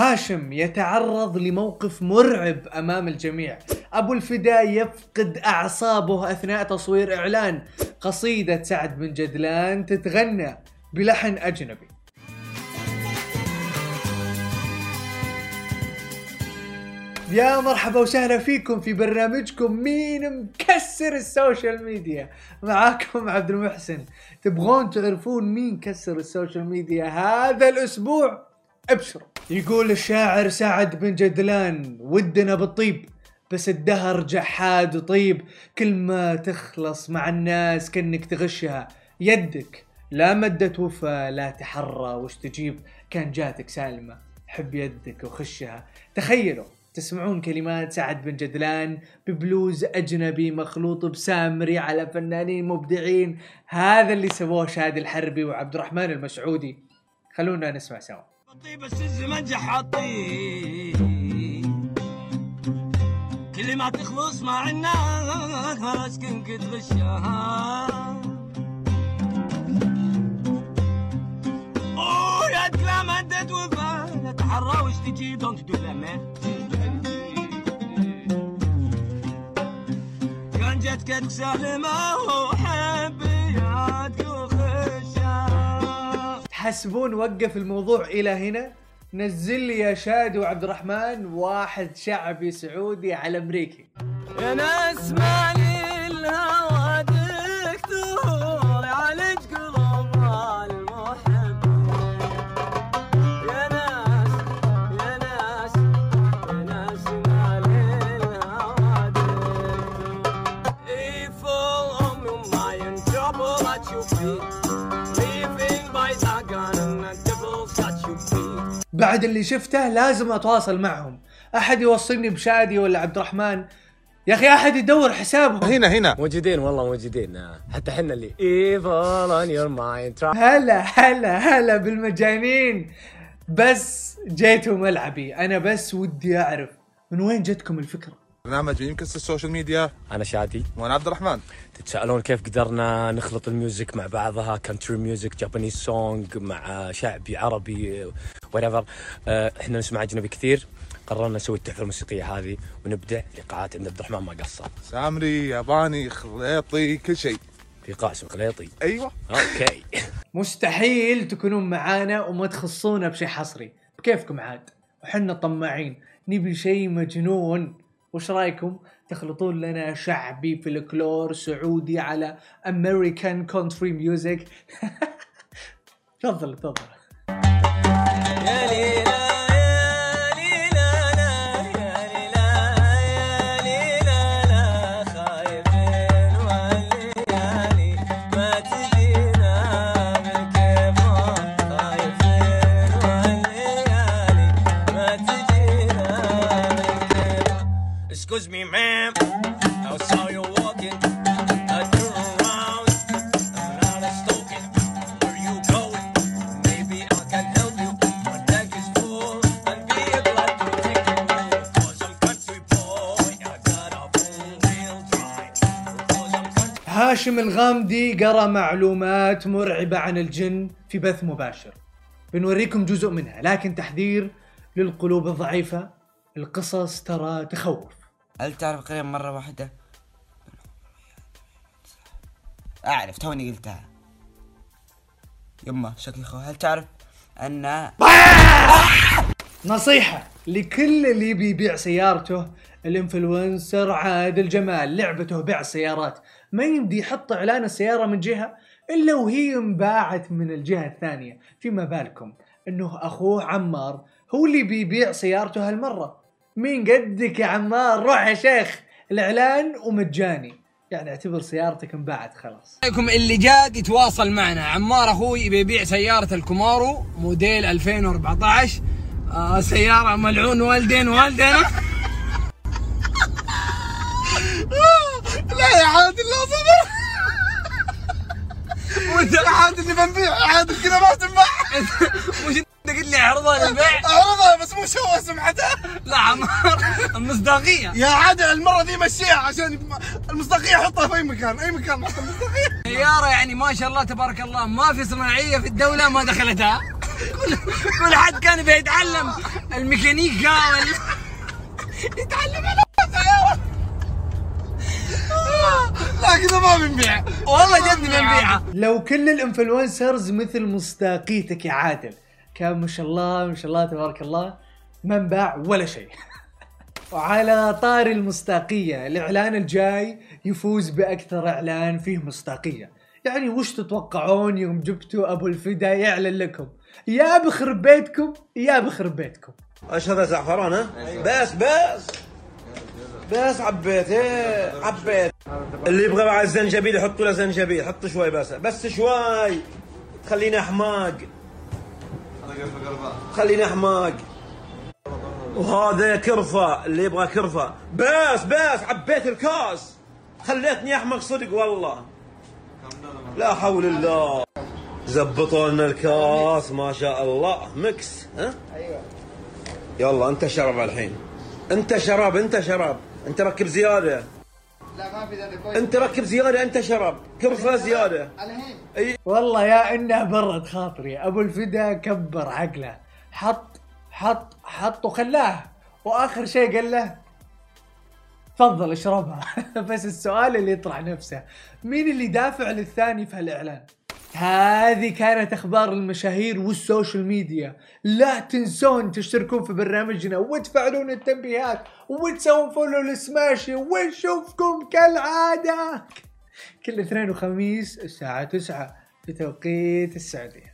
هاشم يتعرض لموقف مرعب أمام الجميع. أبو الفداء يفقد أعصابه أثناء تصوير إعلان. قصيدة سعد بن جدلان تتغنى بلحن أجنبي. يا مرحبا وسهلا فيكم في برنامجكم مين مكسر ال social media؟ معاكم عبد المحسن. تبغون تعرفون مين كسر ال social media هذا الأسبوع؟ ابشروا. يقول الشاعر سعد بن جدلان ودنا بالطيب بس الدهر جحاد وطيب. كل ما تخلص مع الناس كأنك تغشها. يدك لا مدت وفا لا تحرى. وش تجيب؟ كان جاتك سالمة. حب يدك وخشها. تخيلوا تسمعون كلمات سعد بن جدلان ببلوز أجنبي مخلوط بسامري على فنانين مبدعين. هذا اللي سووه شاد الحربي وعبد الرحمن المسعودي. خلونا نسمع سوا. طيب بس الزمن جحطي كل ما تخلص مع الناس كنك تغشها أوه يا كلام مدد وفا تحرى وش تجي دونت دو كان جتك سالمة وحبياتك وخشها تحسبون وقف الموضوع إلى هنا. نزل لي يا شاد وعبد الرحمن واحد شعبي سعودي على امريكي يا ناس مالي الهوى دكتور يعالج قلوب المحب يا ناس يا ناس يا ناس مالي الهوى دكتور. If all of my in trouble بعد اللي شفته لازم أتواصل معهم. أحد يوصلني بشادي ولا عبد الرحمن يا أخي أحد يدور حسابهم. هنا هنا. موجودين والله موجودين. آه. حتى حنا اللي on your mind. Try هلا هلا هلا بالمجانين. بس جيتوا ملعبي. أنا بس ودي أعرف من وين جتكم الفكرة؟ برنامج مين مكسر ال social media أنا شادي. وأنا عبد الرحمن. تتسالون كيف قدرنا نخلط ال music مع بعضها country music Japanese song مع شعبي عربي وريفر إحنا نسمع أجنبي كثير. قررنا نسوي التحفة الموسيقية هذه ونبدع لقاءات عند عبد الرحمن ما قصر. سامري ياباني خليطي كل شيء. في قاسم خليطي أيوه. okay. مستحيل تكونون معانا وما تخصونا بشيء حصري. بكيفكم عاد؟ وحنا طماعين. نبي شيء مجنون. وش رأيكم؟ تخلطون لنا شعبي فلكلور سعودي على American country music تفضل تفضل. هاشم الغامدي قرأ معلومات مرعبة عن الجن في بث مباشر. بنوريكم جزء منها لكن تحذير للقلوب الضعيفة القصص ترى تخوف. هل تعرف قريب مرة واحدة؟ أعرف توني قلتها. يما شكلي خو هل تعرف أن نصيحة! لكل اللي يبي يبيع سيارته ال influencer عادل جمال. لعبته بيع السيارات. ما يمدي يحط إعلان السيارة من جهة إلا وهي انباعت من الجهة الثانية. فيما بالكم إنه أخوه عمار هو اللي بيبيع سيارته هالمرة. مين قدك يا عمار؟ روح يا شيخ. الإعلان ومجاني. يعني اعتبر سيارتك انباعت خلاص. عليكم اللي جاد يتواصل معنا. عمار أخوي يبي يبيع سيارة ال Camaro موديل 2014 آه سيارة ملعون والدين والدينا. لا يا عادل لا صبر. وإنت يا عادل اللي بنبيع عادل كذا ما تنباع. مش انت قلت لي عرضها للبيع عرضها بس مو شو سمعتها. لا عمار المصداقية. يا عادل المرة دي مشيها عشان المصداقية حطها في أي مكان أي مكان حط المصداقية. سيارة يعني ما شاء الله تبارك الله ما في صناعية في الدولة ما دخلتها. كل كل حد كان بيتعلم الميكانيكا وال... يتعلم لا كذا ما بنبيع. والله جد بنبيعها لو كل الانفلونسرز مثل مصداقيتك يا عادل كان ما شاء الله ما شاء الله تبارك الله ما انباع ولا شيء. وعلى طاري المصداقية الإعلان الجاي يفوز بأكثر إعلان فيه مصداقية. يعني وش تتوقعون يوم جبتوا أبو الفدا يعلن لكم؟ يا بخرب بيتكم يا بخرب بيتكم. إيش هذا زعفران ها؟ بس بس. بس عبيت إيه عبيت. اللي يبغى مع الزنجبيل يحطوا له زنجبيل حط شوي بس بس شوي. تخلينا أحماق. خلينا أحماق. وهذا كرفة اللي يبغى كرفة. بس بس عبيت الكاس. خليتني أحمق صدق والله. لا حول الله. زبطوا لنا الكاس ما شاء الله. mix ها؟ يلا انت شرب الحين. انت شراب انت شراب انت ركب زيادة. لا ما في ذا كويس. انت ركب زيادة انت شرب. كرفة زيادة. الحين. والله يا إنه برد خاطري. أبو الفدا كبر عقله. حط حط حط وخلاه. وآخر شيء قال له تفضل اشربها. بس السؤال اللي يطرح نفسه مين اللي دافع للثاني في هالاعلان هذه كانت أخبار المشاهير وال social media. لا تنسون تشتركون في برنامجنا وتفعلون التنبيهات وتسوون follow ل Smashi ونشوفكم كالعادة. كل اثنين وخميس الساعة 9 في توقيت السعودية.